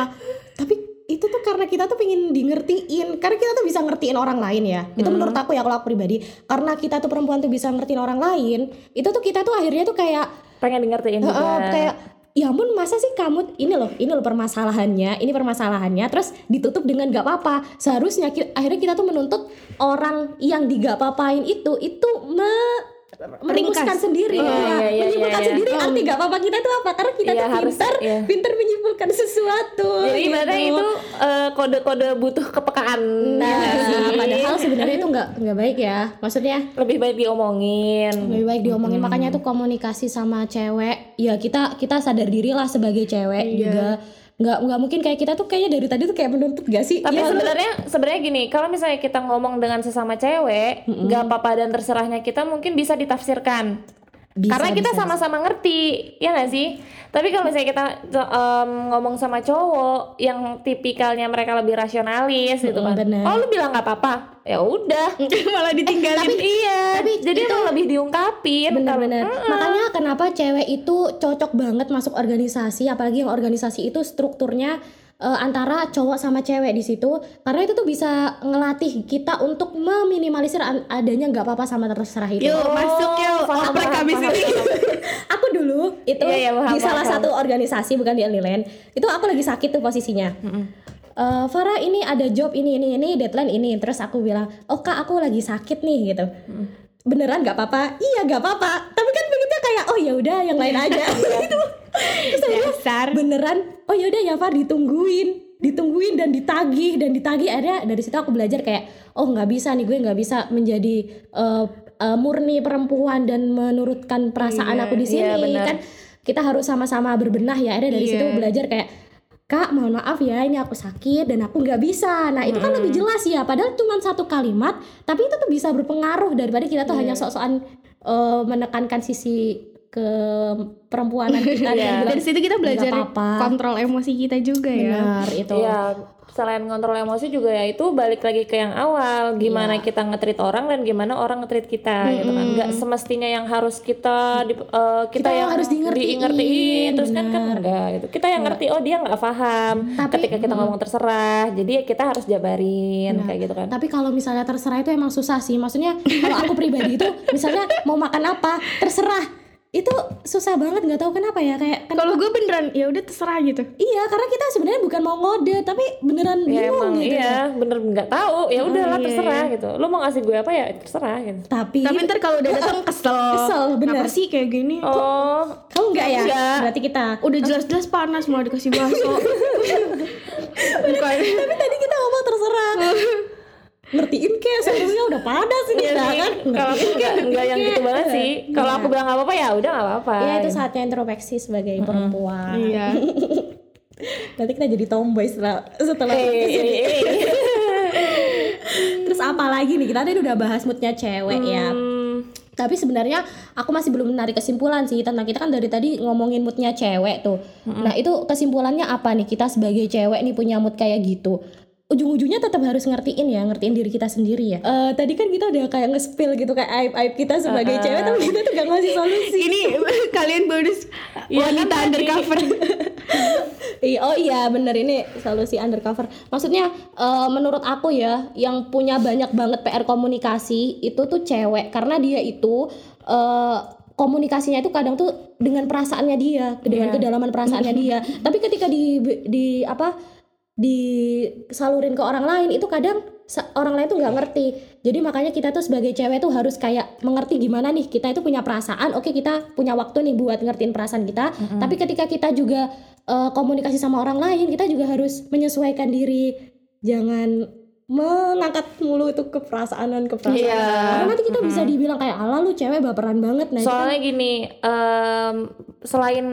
tapi itu tuh karena kita tuh pengen di ngertiin karena kita tuh bisa ngertiin orang lain ya itu menurut aku ya kalau aku pribadi karena kita tuh perempuan tuh bisa ngertiin orang lain itu tuh kita tuh akhirnya tuh kayak Pengen di ngertiin eh, juga. kayak ya ampun masa sih kamu ini loh ini loh permasalahannya ini permasalahannya. Terus ditutup dengan gak apa-apa. Seharusnya akhirnya kita tuh menuntut orang yang di gak apa-apain itu itu me merumuskan Meringkas. sendiri Iya, ya. iya, iya, menyimpulkan iya, iya. sendiri arti gak apa-apa kita tuh apa karena kita Iya, tuh harus, pintar iya. pintar menyimpulkan sesuatu Jadi gitu. ibaratnya itu eh, kode-kode butuh kepekaan. nah sih? padahal sebenarnya itu nggak nggak baik ya maksudnya lebih baik diomongin. lebih baik diomongin makanya tuh komunikasi sama cewek ya kita kita sadar diri lah sebagai cewek juga nggak nggak mungkin kayak kita tuh kayaknya dari tadi tuh kayak menuntut gak sih Tapi Ya, sebenarnya sebenarnya gini, kalau misalnya kita ngomong dengan sesama cewek, nggak apa-apa dan terserahnya kita mungkin bisa ditafsirkan. Bisa, Karena kita sama-sama ngerti, ya nggak sih? Tapi kalau misalnya kita em, ngomong sama cowok yang tipikalnya mereka lebih rasionalis gitu kan, bener. oh lu bilang nggak apa-apa, ya udah. malah ditinggalin iya, tapi jadi emang lebih diungkapin. Bener-bener. Kalau- Makanya kenapa cewek itu cocok banget masuk organisasi, apalagi yang organisasi itu strukturnya eh, antara cowok sama cewek di situ, karena itu tuh bisa ngelatih kita untuk meminimalisir an- adanya nggak apa-apa sama terserah itu. yuk masuk yuk. paham, oprek paham, habis paham, ini. paham. aku dulu itu Iya, iya, paham, di salah paham. satu organisasi bukan di Eliland, itu aku lagi sakit tuh posisinya. Eh, Farah ini ada job ini ini ini deadline ini. Terus aku bilang oh kak aku lagi sakit nih gitu. Beneran nggak apa-apa? Iya nggak apa-apa. Tapi kan begitu kayak oh ya udah yang lain aja. Gitu terus akhirnya Dasar. beneran oh ya udah ya Far ditungguin. Ditungguin dan ditagih dan ditagih. Akhirnya dari situ aku belajar kayak oh nggak bisa nih gue nggak bisa menjadi eh, eh, murni perempuan dan menurutkan perasaan Iya, aku di sini iya, kan. Kita harus sama-sama berbenah ya. Ada dari Iya. situ belajar kayak kak mohon maaf ya ini aku sakit dan aku nggak bisa. Nah itu kan lebih jelas ya. Padahal cuma satu kalimat tapi itu tuh bisa berpengaruh daripada kita tuh hanya sok-sokan eh, menekankan sisi ke perempuanan kita dan bilang, Dari situ kita belajar "Nggak apa-apa." kontrol emosi kita juga ya. benar itu Iya, selain kontrol emosi juga ya itu balik lagi ke yang awal, gimana kita ngetrit orang dan gimana orang ngetrit kita gitu kan. Nggak semestinya yang harus kita di- eh, kita, Kita yang harus di ngertiin, ngertiin, terus kan kan benar. enggak gitu. Kita yang ngerti oh dia nggak paham. Tapi- Ketika kita ngomong terserah, jadi ya kita harus jabarin kayak gitu kan. Tapi kalau misalnya terserah itu emang susah sih. Maksudnya kalau aku pribadi itu misalnya mau makan apa terserah itu susah banget nggak tahu kenapa ya kayak kan Kalau gue beneran ya udah terserah gitu. iya karena kita sebenarnya bukan mau ngode tapi beneran Ya bingung emang gitu. iya bener nggak tahu ya udahlah iya. terserah gitu lo mau ngasih gue apa ya terserah gitu Tapi, Tapi ntar kalau udah datang kesel. Kesel, bener. Sih kayak gini? oh kamu enggak ya? Enggak. Berarti kita. Udah jelas-jelas panas mau dikasih bakso. Bukan. Tapi tadi kita ngomong terserah. Ngertiin kayak sebenarnya udah padas ini Iya sih. kan? Kalau aku nggak nggak yang gitu banget sih. Kalau aku bilang nggak apa-apa ya udah nggak apa-apa. Iya itu saatnya introspeksi sebagai perempuan. Iya. Nanti kita jadi tomboy setelah setelah eh, eh. Terus apa lagi nih? Kita tadi udah bahas moodnya cewek ya. Hmm, Tapi sebenarnya aku masih belum menarik kesimpulan sih tentang kita kan dari tadi ngomongin moodnya cewek tuh. Nah itu kesimpulannya apa nih kita sebagai cewek nih punya mood kayak gitu? Ujung-ujungnya tetap harus ngertiin ya, ngertiin diri kita sendiri ya. Eh tadi kan kita udah kayak nge-spill gitu kayak aib-aib kita sebagai cewek, tapi kita tuh gak ngasih solusi. Ini kalian bonus Iya, kan wanita tadi. undercover. Iya, oh iya bener ini solusi undercover. Maksudnya eh, menurut aku ya yang punya banyak banget PR komunikasi itu tuh cewek karena dia itu eh, komunikasinya itu kadang tuh dengan perasaannya dia, dengan Iya. kedalaman perasaannya dia. Tapi ketika di di apa disalurin ke orang lain itu kadang orang lain tuh nggak ngerti. Jadi makanya kita tuh sebagai cewek tuh harus kayak mengerti gimana nih kita itu punya perasaan. Oke kita punya waktu nih buat ngertiin perasaan kita. Tapi ketika kita juga eh, komunikasi sama orang lain kita juga harus menyesuaikan diri. Jangan mengangkat mulu itu ke perasaan dan ke perasaan. Iya. Karena nanti kita bisa dibilang kayak ala lu cewek baperan banget. Nah, kan- Soalnya gini, em, selain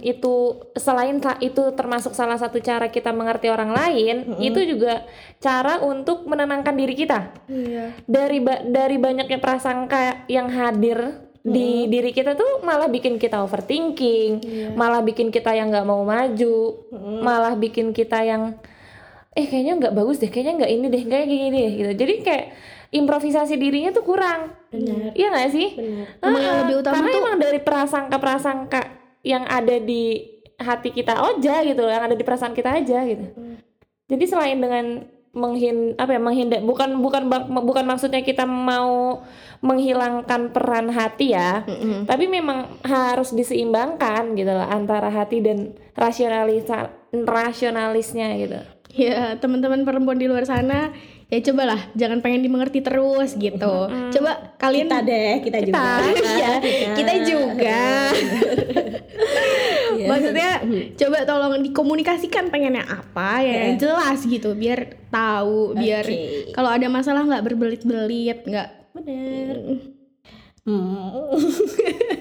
itu selain itu termasuk salah satu cara kita mengerti orang lain, itu juga cara untuk menenangkan diri kita. Iya. Dari ba- dari banyaknya prasangka yang hadir di diri kita tuh malah bikin kita overthinking, malah bikin kita yang nggak mau maju, malah bikin kita yang eh kayaknya nggak bagus deh, kayaknya nggak ini deh, kayak gini deh gitu. Jadi kayak improvisasi dirinya tuh kurang. Benar. Iya nggak sih? Benar. Emang yang lebih utama karena tuh- emang dari prasangka-prasangka yang ada di hati kita aja gitu, yang ada di perasaan kita aja gitu. Jadi selain dengan menghin apa ya menghindar bukan bukan bukan maksudnya kita mau menghilangkan peran hati ya, tapi memang harus diseimbangkan gitu loh antara hati dan rasionalisa rasionalisnya gitu. Ya, teman-teman perempuan di luar sana, ya cobalah jangan pengen dimengerti terus gitu. Coba kalian kita deh, kita, juga. Iya, kita juga. Maksudnya coba tolong dikomunikasikan pengennya apa ya yang jelas gitu biar tahu, biar Oke. kalau ada masalah nggak berbelit-belit, nggak Bener. Hmm.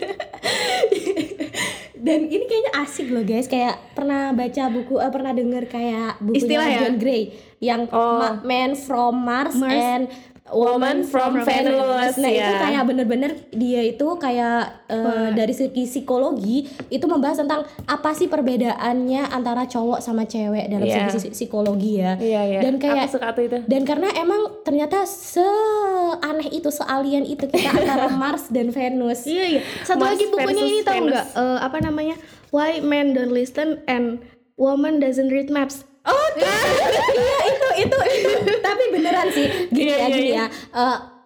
Dan ini kayaknya asik loh guys, kayak pernah baca buku, eh, pernah denger kayak bukunya Istilah ya? John Gray yang Oh. Ma- Man from Mars, Mars. and Woman from, from Venus. Venus, Nah itu ya. kayak bener-bener dia itu kayak eh, dari segi psikologi itu membahas tentang apa sih perbedaannya antara cowok sama cewek dalam Iya. segi psikologi ya. Iya iya. Dan kayak aku suka tuh itu. dan karena emang ternyata seaneh itu, sealien itu kita antara Mars dan Venus. Iya iya. Satu Mars lagi bukunya ini Venus. nggak? Eh, apa namanya? Why Men Don't Listen and Woman Doesn't Read Maps. Oh, iya itu itu itu. Tapi beneran sih, gini Iya, ya iya, gini iya. ya.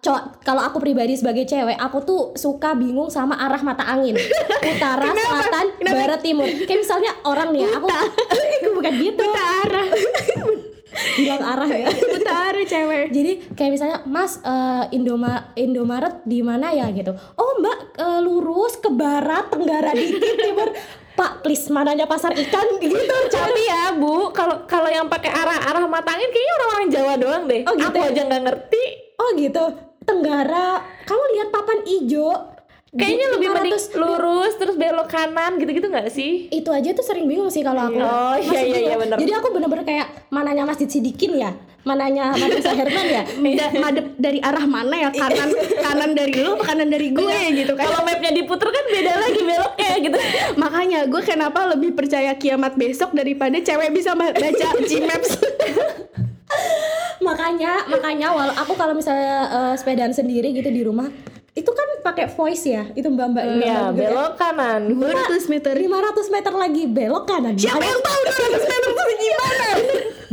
Co- kalau aku pribadi sebagai cewek, aku tuh suka bingung sama arah mata angin. Utara, selatan, barat, timur. Kayak misalnya orang nih, ya, aku itu bukan gitu. Utara. Bilang arah ya. Utara cewek. Jadi kayak misalnya Mas eh, Indoma Indomaret di mana ya gitu. Oh Mbak eh, lurus ke barat tenggara dikit timur. Pak please mananya pasar ikan gitu. Tapi ya Bu, kalau kalau yang pakai arah-arah mata angin kayaknya orang-orang Jawa doang deh. Oh, gitu Aku ya? aja nggak ngerti. Oh gitu. tenggara kamu lihat papan ijo Kayaknya lebih mending 500 lurus terus belok kanan gitu-gitu nggak sih? itu aja tuh sering bingung sih kalau aku Oh, iya, iya, bingung. iya, bener. jadi aku bener-bener kayak mananya Masjid Sidikin ya mananya Madrasah Herman ya? Da- madep dari arah mana ya? Kanan kanan dari lu kanan dari gue gitu kan? Kalau mapnya diputer kan beda lagi beloknya gitu. makanya gue kenapa lebih percaya kiamat besok daripada cewek bisa ba- baca Gmaps. Makanya makanya walau aku kalau misalnya eh, sepedaan sendiri gitu di rumah itu kan pakai voice ya? Itu mbak mbak Iya, belok kanan. 200 meter. 500 meter lagi belok kanan. Siapa yang tahu 200 meter itu gimana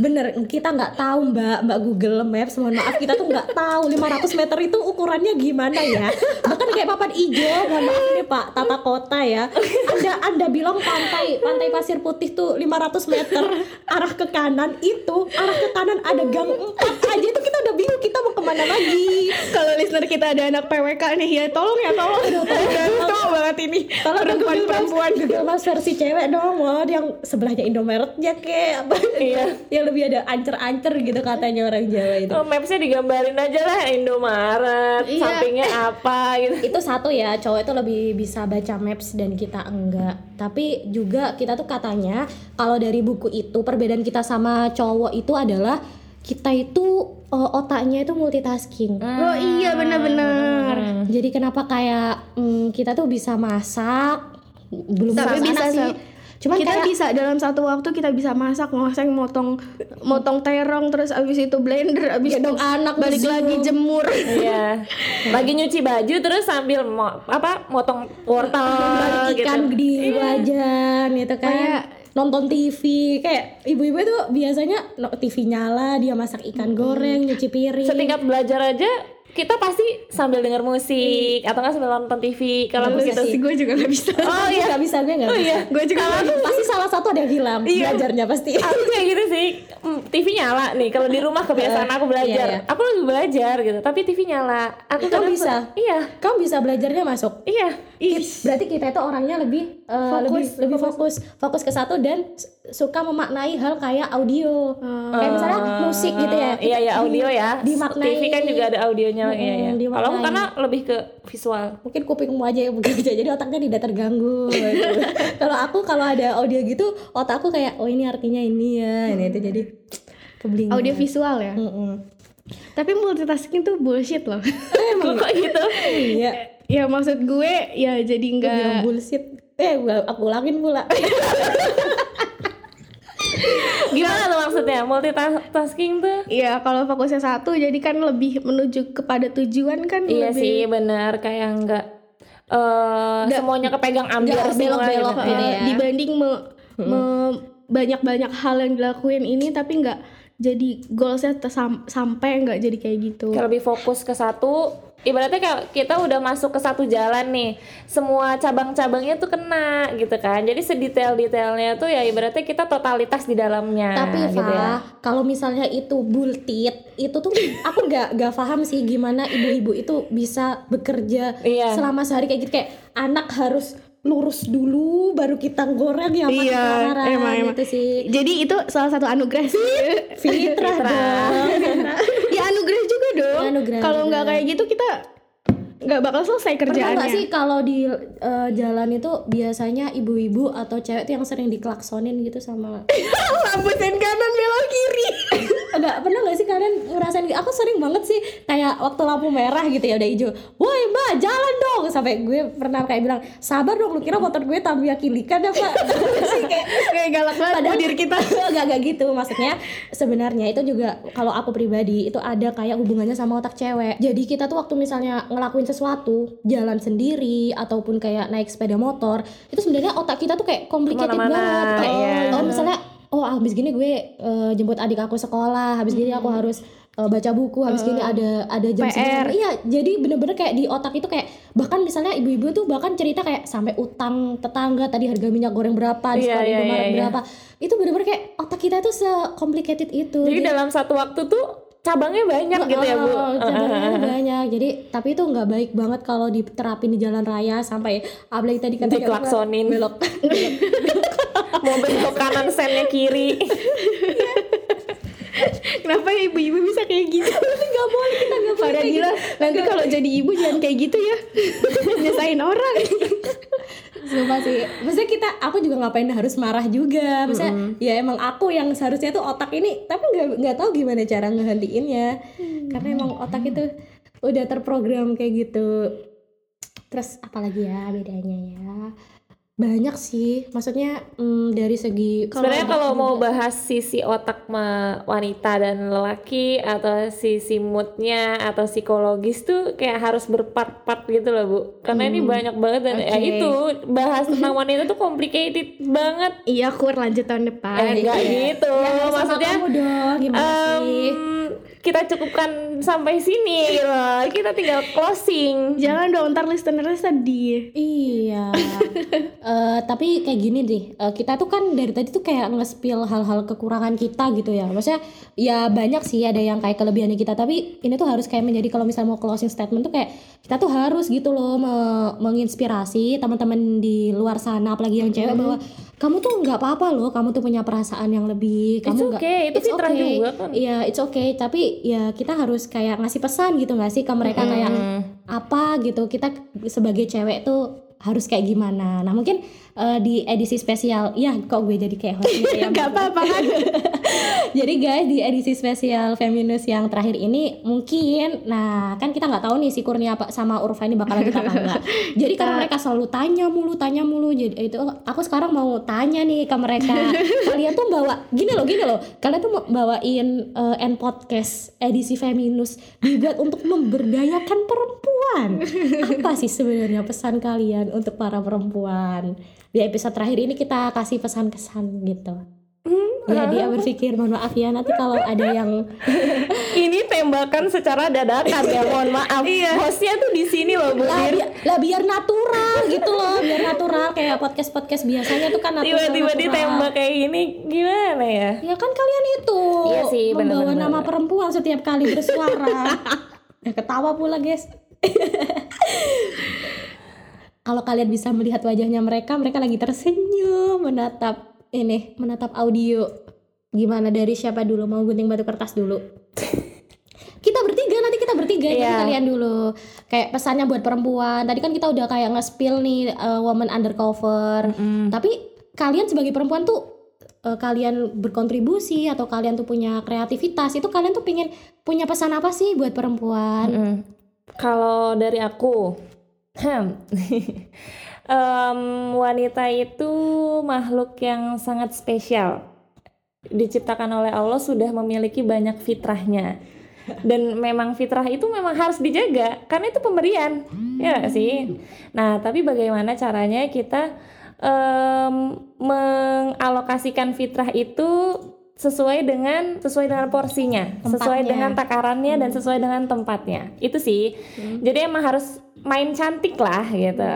bener kita nggak tahu mbak. Mbak Google Maps mohon maaf kita tuh nggak tahu. 500 meter itu ukurannya gimana ya? Bahkan kayak papan hijau mohon maaf nih pak. Tata kota ya. Anda anda bilang pantai pantai pasir putih tuh 500 meter arah ke kanan. Itu arah ke kanan ada gang 4 aja. Itu kita udah bingung kita mau ke mana lagi? Kalau listener kita ada anak PWK nih ya tolong ya tolong. Tolong. Banget ini. Tolong perempuan perempuan. Google Maps versi cewek dong mau yang sebelahnya Indomaretnya kayak. Apa Iya. Yang lebih ada ancer-ancer gitu katanya orang Jawa itu. Oh, mapsnya digambarin aja lah Indomaret, Iya. sampingnya apa gitu. itu satu ya cowok itu lebih bisa baca maps dan kita enggak. Tapi juga kita tuh katanya kalau dari buku itu perbedaan kita sama cowok itu adalah kita itu uh, otaknya itu multitasking. Oh iya benar-benar. Jadi kenapa kayak mm, kita tuh bisa masak belum Tapi masak bisa sih cuman kita kayak bisa dalam satu waktu kita bisa masak ngoseng motong motong terong terus abis itu blender abis itu anak balik nge-zoom. lagi jemur Iya. Lagi nyuci baju terus sambil mo apa motong wortel gitu. ikan di wajan gitu kan Kayak- nonton TV kayak ibu-ibu tuh biasanya TV nyala dia masak ikan goreng nyuci piring Setingkat belajar aja kita pasti sambil denger musik atau nggak sambil nonton TV. Kalau gitu sih. gue juga nggak bisa. Oh iya. Nggak bisa gue nggak bisa. Gue juga nggak bisa. pasti salah satu ada yang hilang belajarnya pasti. Aku kayak gitu sih. Mm, TV nyala nih. Kalau di rumah kebiasaan aku belajar. iya, iya. aku lagi belajar gitu tapi TV nyala. Aku Kamu bisa? iya. Kamu bisa belajarnya masuk? Iya. Kit- berarti kita itu orangnya lebih uh, lebih lebih fokus. fokus. Ke satu dan suka memaknai hal kayak audio. Kayak misalnya musik gitu ya. Iya ya audio ya. dimaknai. TV kan juga ada audionya iya ya dimaknai. kalau aku karena lebih ke visual. Mungkin kupingmu aja yang begitu jadi otaknya tidak terganggu gitu. kalau aku kalau ada audio gitu otakku kayak oh ini artinya ini ya ini itu. Jadi keblinger audio visual ya? Mm-mm. tapi multitasking tuh bullshit loh. Kok gitu? Iya. Ya maksud gue ya jadi Lu bilang nggak bullshit. Eh gua- aku ulangin pula gimana tuh maksudnya? Multitasking tuh? Ya kalau fokusnya satu jadi kan lebih menuju kepada tujuan kan iya lebih. sih benar kayak enggak eh semuanya kepegang ambil belok-belok gitu. Eh, ya. dibanding me- me- banyak-banyak hal yang dilakuin ini tapi nggak jadi goalsnya sampai nggak jadi kayak gitu. Kayak lebih fokus ke satu ibaratnya kayak kita udah masuk ke satu jalan nih semua cabang-cabangnya tuh kena gitu kan jadi sedetail-detailnya tuh ya ibaratnya kita totalitas di dalamnya Tapi gitu Fa, ya kalau misalnya itu bultit, itu tuh aku nggak nggak paham sih gimana ibu-ibu itu bisa bekerja Iya. selama sehari kayak gitu kayak anak harus lurus dulu baru kita goreng ya Iya, emang, emang. gitu sih. jadi itu salah satu anugerah sih Fitrah dong. ya anugerah juga dong Ya, anugerah, kalau nggak kayak gitu kita nggak bakal selesai Pernah kerjaannya. nggak sih kalau di eh, jalan itu biasanya ibu-ibu atau cewek tuh yang sering diklaksonin gitu sama lampu sen kanan belok kiri Enggak pernah gak sih kalian ngerasain gitu? Aku sering banget sih kayak waktu lampu merah gitu ya udah hijau. Woi mbak jalan dong sampai gue pernah kayak bilang sabar dong lu kira motor gue Tamiya kilikan apa? sih kayak kayak galak banget Padahal budir kita Enggak enggak gitu maksudnya sebenarnya itu juga kalau aku pribadi itu ada kayak hubungannya sama otak cewek. Jadi kita tuh waktu misalnya ngelakuin sesuatu jalan sendiri ataupun kayak naik sepeda motor itu sebenarnya otak kita tuh kayak complicated banget. Kayak iya. oh misalnya oh habis gini gue eh, jemput adik aku sekolah, habis gini aku harus eh, baca buku, habis gini ada ada jam PR. segini. Iya, jadi bener-bener kayak di otak itu kayak bahkan misalnya ibu-ibu tuh bahkan cerita kayak sampai utang tetangga tadi harga minyak goreng berapa di sekolah iya, Indomaret iya, iya. berapa. Itu bener-bener kayak otak kita tuh se-complicated itu. jadi dalam satu waktu tuh cabangnya banyak gitu ya bu Oh, cabangnya banyak. Jadi tapi itu nggak baik banget kalau diterapin di jalan raya sampai apalagi tadi kata Diklaksonin. belok. mau belok kanan sennya kiri Kenapa ibu-ibu bisa kayak gitu? Gak boleh kita gak boleh. Faradila, nanti kalau jadi ibu jangan kayak gitu ya. Nyesain orang. Sumpah sih Maksudnya kita Aku juga ngapain harus marah juga Maksudnya Ya emang aku yang seharusnya tuh otak ini Tapi nggak nggak tahu gimana cara ngehentiin Karena emang otak itu Udah terprogram kayak gitu Terus apalagi ya bedanya ya Banyak sih Maksudnya mm, dari segi Sebenarnya kalau mau bahas sisi otak wanita dan lelaki atau sisi moodnya atau psikologis tuh kayak harus berpart-part gitu loh bu. Karena ini banyak banget dan ya Oke. itu bahas tentang wanita tuh complicated banget. Iya, kur lanjut tahun depan. Eh enggak gitu, Ya, maksudnya kamu dong Gimana sih em, kita cukupkan sampai sini gitu loh. Kita tinggal closing. Jangan dong, ntar listenernya sedih. Iya. Eh, tapi kayak gini deh. eh, kita tuh kan dari tadi tuh kayak nge-spill hal-hal kekurangan kita gitu ya. Maksudnya ya banyak sih ada yang kayak kelebihannya kita, tapi ini tuh harus kayak menjadi kalau misalnya mau closing statement tuh kayak kita tuh harus gitu loh me- menginspirasi teman-teman di luar sana apalagi yang cewek bahwa kamu tuh nggak apa-apa loh, kamu tuh punya perasaan yang lebih. Kamu nggak- okay, itu it's fitrah okay. juga kan. Iya, it's okay. Tapi ya kita harus kayak ngasih pesan gitu nggak sih ke mereka kayak apa gitu. Kita sebagai cewek tuh harus kayak gimana. Nah mungkin eh, di edisi spesial, ya kok gue jadi kayak host gitu ya. Gak apa-apa kan? Jadi guys di edisi spesial Feminus yang terakhir ini mungkin, nah kan kita nggak tahu nih si Kurnia apa sama Urfa ini bakal lanjut apa enggak. Jadi karena mereka selalu tanya mulu, tanya mulu, jadi itu aku sekarang mau tanya nih ke mereka, kalian tuh bawa gini loh, gini loh, kalian tuh bawain eh, end podcast edisi Feminus dibuat untuk memberdayakan perempuan. Apa sih sebenarnya pesan kalian untuk para perempuan? Di episode terakhir ini kita kasih pesan-kesan gitu. Ya dia berpikir mohon maaf ya nanti kalau ada yang Ini tembakan secara dadakan ya, mohon maaf. Hostnya tuh di sini loh, Bu. lah, Dir. bi- lah biar natural gitu loh biar natural kayak podcast podcast biasanya tuh kan natural Tiba-tiba ditembak kayak gini, gimana ya? ya kan kalian itu Iya sih, bener, membawa bener, nama bener. perempuan setiap kali bersuara ya ketawa pula guys kalau kalian bisa melihat wajahnya mereka mereka lagi tersenyum menatap ini menatap audio. Gimana dari siapa dulu? Mau gunting batu kertas dulu? Kita bertiga nanti kita bertiga jadi Iya. kalian dulu. Kayak pesannya buat perempuan. Tadi kan kita udah kayak nge-spill nih uh, woman undercover. Tapi kalian sebagai perempuan tuh uh, kalian berkontribusi atau kalian tuh punya kreativitas itu kalian tuh pengen punya pesan apa sih buat perempuan? Mm. Kalau dari aku, hmm, em, wanita itu makhluk yang sangat spesial. Diciptakan oleh Allah sudah memiliki banyak fitrahnya. Dan memang fitrah itu memang harus dijaga karena itu pemberian, ya nggak sih. Nah, tapi bagaimana caranya kita em, mengalokasikan fitrah itu sesuai dengan sesuai dengan porsinya, sesuai Tempatnya. dengan takarannya dan sesuai dengan tempatnya. Itu sih. Jadi emang harus main cantik lah gitu.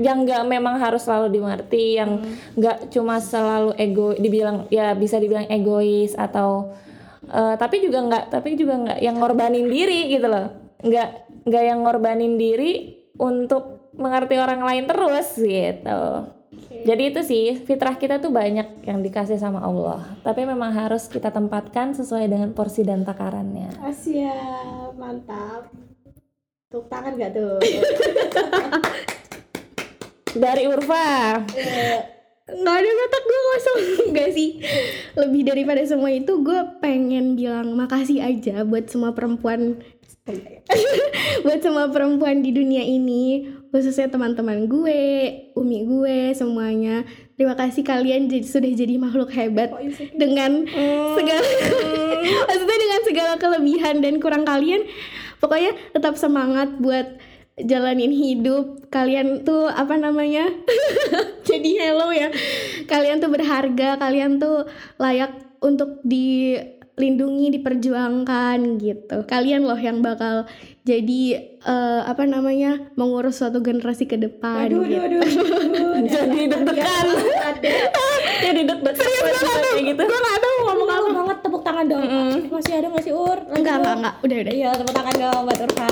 Yang nggak memang harus selalu dimengerti, yang nggak cuma selalu ego dibilang ya bisa dibilang egois atau eh, tapi juga nggak tapi juga nggak yang ngorbanin diri gitu loh. Nggak nggak yang ngorbanin diri untuk mengerti orang lain terus gitu. Jadi itu sih fitrah kita tuh banyak yang dikasih sama Allah. Tapi memang harus kita tempatkan sesuai dengan porsi dan takarannya. Asia, mantap. Tepuk tangan gak tuh? Dari Urfa. Nggak ada otak gue kosong. Gak sih. Lebih daripada semua itu Gue pengen bilang makasih aja Buat semua perempuan Buat semua perempuan di dunia ini Khususnya teman-teman gue Umi gue Semuanya. Terima kasih kalian jadi, sudah jadi makhluk hebat Dengan segala Maksudnya dengan segala kelebihan dan kurang kalian Pokoknya tetap semangat buat jalanin hidup. Kalian tuh apa namanya jadi hello ya. Kalian tuh berharga kalian tuh layak untuk dilindungi diperjuangkan gitu. Kalian loh yang bakal jadi eh, apa namanya mengurus suatu generasi ke depan gitu. Jadi deg-degan. Jadi deg-degan. Kayak gitu. gue gak tangan dong masih ada nggak sih ur? Lanjut, enggak enggak enggak. Udah udah. Iya tepuk tangan dong buat Urfa.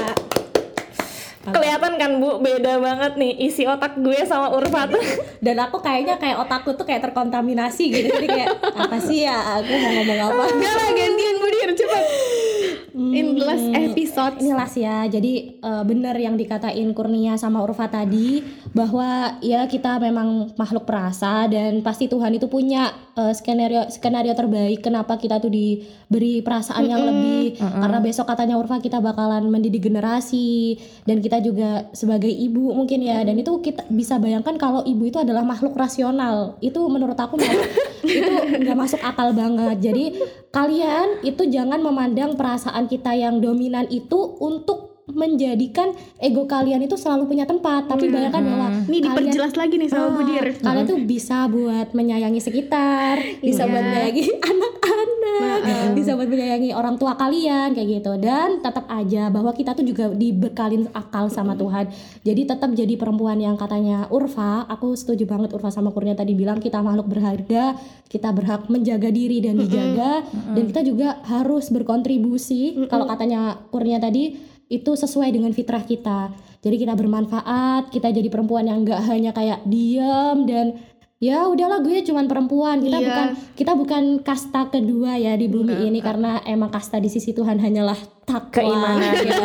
Kelihatan kan Bu, beda banget nih isi otak gue sama Urfa tuh. dan aku kayaknya kayak otakku tuh kayak terkontaminasi gitu. Jadi kayak apa sih ya? Aku mau ngomong apa? Enggak lah gantian Budir cepet In the last episode. Ini ya. Jadi eh, bener yang dikatain Kurnia sama Urfa tadi bahwa ya kita memang makhluk perasa dan pasti Tuhan itu punya eh, skenario skenario terbaik kenapa kita tuh diberi perasaan yang lebih. Karena besok katanya Urfa kita bakalan mendidik generasi dan kita juga sebagai ibu mungkin ya. Dan itu kita bisa bayangkan kalau ibu itu adalah makhluk rasional. Itu menurut aku itu nggak masuk akal banget. Jadi kalian itu jangan memandang perasaan kita yang dominan itu untuk menjadikan ego kalian itu selalu punya tempat. Tapi bayangkan bahwa Ini kalian diperjelas lagi nih sama Ah, Budir kalian tuh bisa buat menyayangi sekitar bisa buat menyayangi anak-anak bisa buat menyayangi orang tua kalian kayak gitu. Dan tetap aja bahwa kita tuh juga dibekalin akal sama Tuhan. Jadi tetap jadi perempuan yang katanya Urfa aku setuju banget Urfa sama Kurnia tadi bilang kita makhluk berharga kita berhak menjaga diri dan dijaga dan kita juga harus berkontribusi. Kalau katanya Kurnia tadi itu sesuai dengan fitrah kita. Jadi kita bermanfaat, kita jadi perempuan yang nggak hanya kayak diam dan ya udahlah gue cuman perempuan. Kita Iya. bukan kita bukan kasta kedua ya di bumi ini karena emang kasta di sisi Tuhan hanyalah takwa. Keimanan. ya.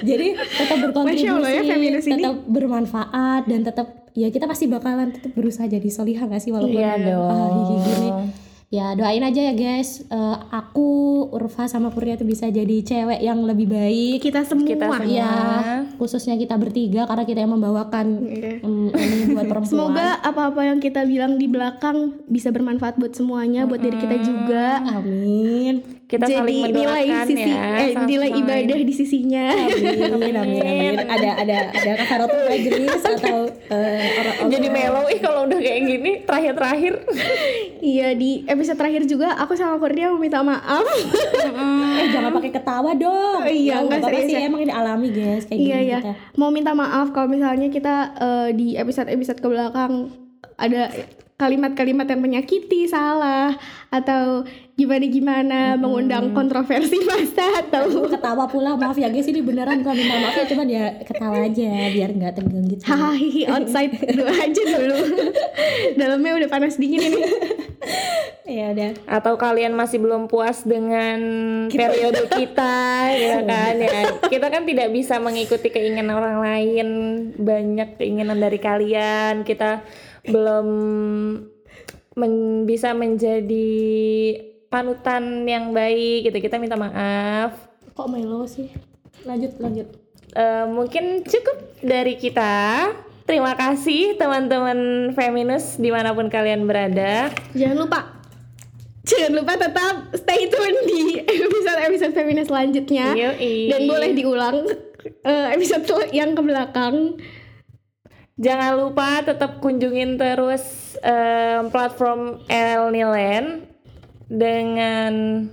Jadi tetap berkontribusi, Allah ya, feminis ini. tetap bermanfaat dan tetap ya kita pasti bakalan tetap berusaha jadi solihah gak sih walaupun Iya dong. ah, gini. Ya doain aja ya guys, Eh, aku Urfa sama Kurnia tuh bisa jadi cewek yang lebih baik. Kita semua Kita semua. Ya, khususnya kita bertiga karena kita yang membawakan Iya. mm, ini buat perempuan. Semoga apa-apa yang kita bilang di belakang bisa bermanfaat buat semuanya, buat diri kita juga. Amin. Kita Jadi saling nilai sisi ya. eh, nilai sama ibadah lain. di sisinya. Amin, amin, amin. Ada ada ada kafarotul majelis atau eh, orang Jadi mellow ih kalau udah kayak gini terakhir-terakhir. iya di episode terakhir juga aku sama Kurnia mau minta maaf. eh jangan pakai ketawa dong. Oh, iya, Ya, enggak nggak serius sih ya. emang ini alami guys kayak iya gini ya. kita. Mau minta maaf kalau misalnya kita eh, di episode-episode ke belakang ada kalimat-kalimat yang menyakiti, salah atau gimana-gimana mengundang kontroversi masa atau Ketawa pula maaf ya guys ini beneran kok minta maaf ya cuman ya ketawa aja biar nggak tegang gitu. hahaha outside dulu aja dulu. Dalamnya udah panas dingin ini. Ya udah. Atau kalian masih belum puas dengan periode kita, ya kan ya. Kita kan tidak bisa mengikuti keinginan orang lain, banyak keinginan dari kalian. Kita belum men- bisa menjadi panutan yang baik gitu. Kita minta maaf. Kok melo sih? Lanjut lanjut. Eh, mungkin cukup dari kita. Terima kasih teman-teman feminist di mana pun kalian berada. Jangan lupa Jangan lupa tetap stay tune di episode-episode feminis selanjutnya Yoi. Dan boleh diulang eh, episode yang ke belakang Jangan lupa tetap kunjungin terus em, platform El Nilen dengan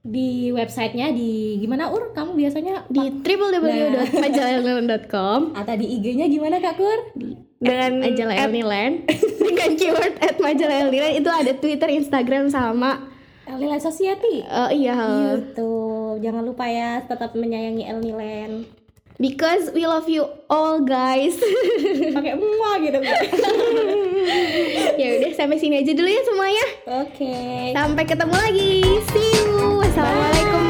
Di websitenya di gimana Ur? Kamu biasanya Di www.majalahnilen.com atau di IG-nya gimana Kak Kur? dengan Majalah El Nilen Dengan keyword at majalah El Nilen Itu ada Twitter, Instagram, sama Lila Society. eh, Iya YouTube. Jangan lupa ya tetap menyayangi El Nilen. Because we love you all guys. Pakai semua gitu. Ya udah sampai sini aja dulu ya semuanya. Oke. Sampai ketemu lagi. See you. Wassalamualaikum